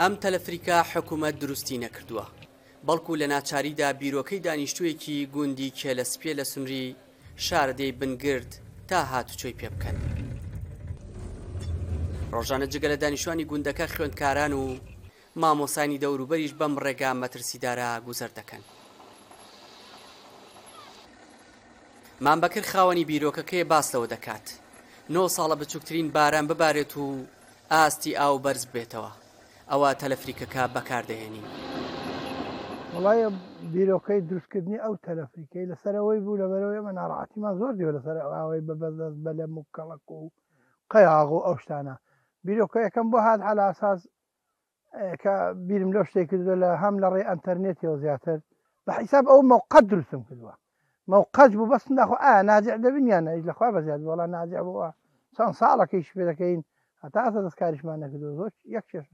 ئەم تەلەفریکە حکوومەت دروستی نەکردووە بەڵکو لە ناچاریدا بیرۆکەی دانیشتوویەکی گوندی کێلە سپیە لە سنوری شاردەی بنگرد تا هاتوچۆی پێ بکەن ڕۆژانە جگە لە دانیشتوانی گوندەکە خوێندکاران و مامۆسانی دەوروبەریش بەم ڕێگا مەترسیدارە گوزەر دەکەن. مام بەکر خاوەنی بیرۆکەکەیە باس لەوە دەکات، نۆ ساڵە بچووکترین باران ببارێت و ئاستی ئاو بەرز ببێتەوە، ئەوا تەلەفریکەکە بەکاردەهێنین. وەڵای بیرۆکەی دروستکردنی ئەو تەلەفریکەی لەسەر ئەوەی بوو، لەبەرئەوەی ئێمە ناڕەحەتیمان زۆر دیوە لەسەر ئەو ئاوەی بە بەردەست بەلەم و کەڵەک و قەیاغ و ئەو شتانە. بیرۆکەیەکەم بۆ هات عەلاساس کە بیرم لەو شتێک کردووە لە هەم لە ڕێی ئەنتەرنێتیەوە زیاتر بە حیساب ئەو مەوقەت دروستم کردووە مەوقەت بوو بەس ناخۆ ئا نازیع دەبین یان ئەیش لەخوا بەزیاد وڵا نازیع بووە چەند ساڵەکەیش پێ دەکەین هەتا ئەسە دەستکاریشمان نەکردو زۆر یەک چێش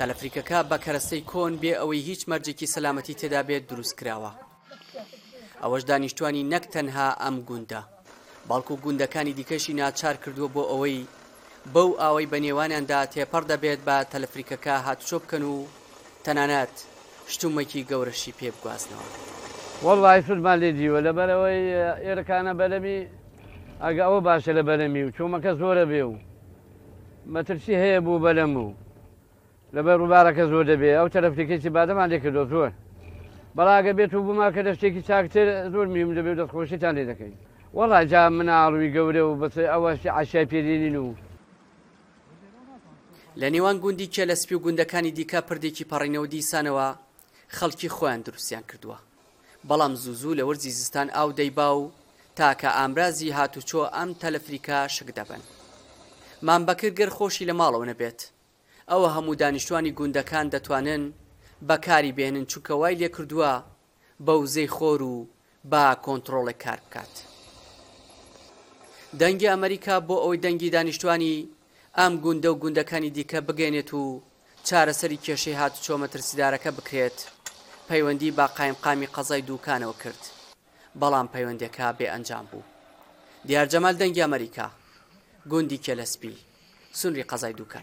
تەلەفریکەکە بە کەرەستەی کۆن بێ ئەوەی هیچ مەرجێکی سەلامەتی تێدا بێت دروست کراوە ئەوەش دانیشتوانی نەک تەنها ئەم گوندە بەڵکو گوندەکانی دیکەشی ناچار کردووە بۆ ئەوەی بەو ئاوەی بە نێوانیاندا تێپەڕ دەبێت بە تەلەفریکەکە هاتوچۆ بکەن و تەنانەت شتومەکی گەورەشی پێ بگوازنەوە. وەڵڵاهی سودمان لێ دیوە لەبەر ئەوەی ئێرکانە بەلەمی ئەگە ئەوە باشە لە بەلەمی و چۆمەکە زۆرە بێ و مەترسی هەیە بۆ بەلەم و لەبەر ڕوبارەکە زۆر دەبێ ئەو تەرەف تکێکی بادەمان لێ کردوە زۆر بەڵا ئەگە بێت و بووما کە دەشتێکی چاکتر زۆر میم دەبێ و دەستخۆشیتان لێ دەکەین وەڵا جا مناڵوی گەورە و بەس ئەوە عشای پێدێنین و لە نێوان گوندی کێلە سپی و گوندەکانی دیکە پردێکی پەڕینەوە دیسانەوە خەڵکی خۆیان دروستیان کردووە بەڵام زوو زوو لە وەرزی زستان ئاو دەیبا و تاکە ئامرازی هاتوچۆ ئەم تەلەفریکە شک دەبن مام بەکر گەر خۆشی لە ماڵەوە نەبێت ئەوە هەموو دانیشتوانی گوندەکان دەتوانن بەکاری بێنن چونکە وای لێکردووە بە وزەی خۆر و با کۆنتڕۆڵێک کار بکات دەنگی ئەمریکا بۆ ئەوەی دەنگی دانیشتوانی ئەم گوندە و گوندەکانی دیکە بگەێنێت و چارەسەری کێشەی هاتوچۆ مەترسیدارەکە بکرێت پەیوەندی با قایمقامی قەزای دووکانەوە کرد بەڵام پەیوەندەکە بێ ئەنجام بوو دیار جەمال دەنگی ئەمریکا گوندی کێلەسپی سنوری قەزای دوکان.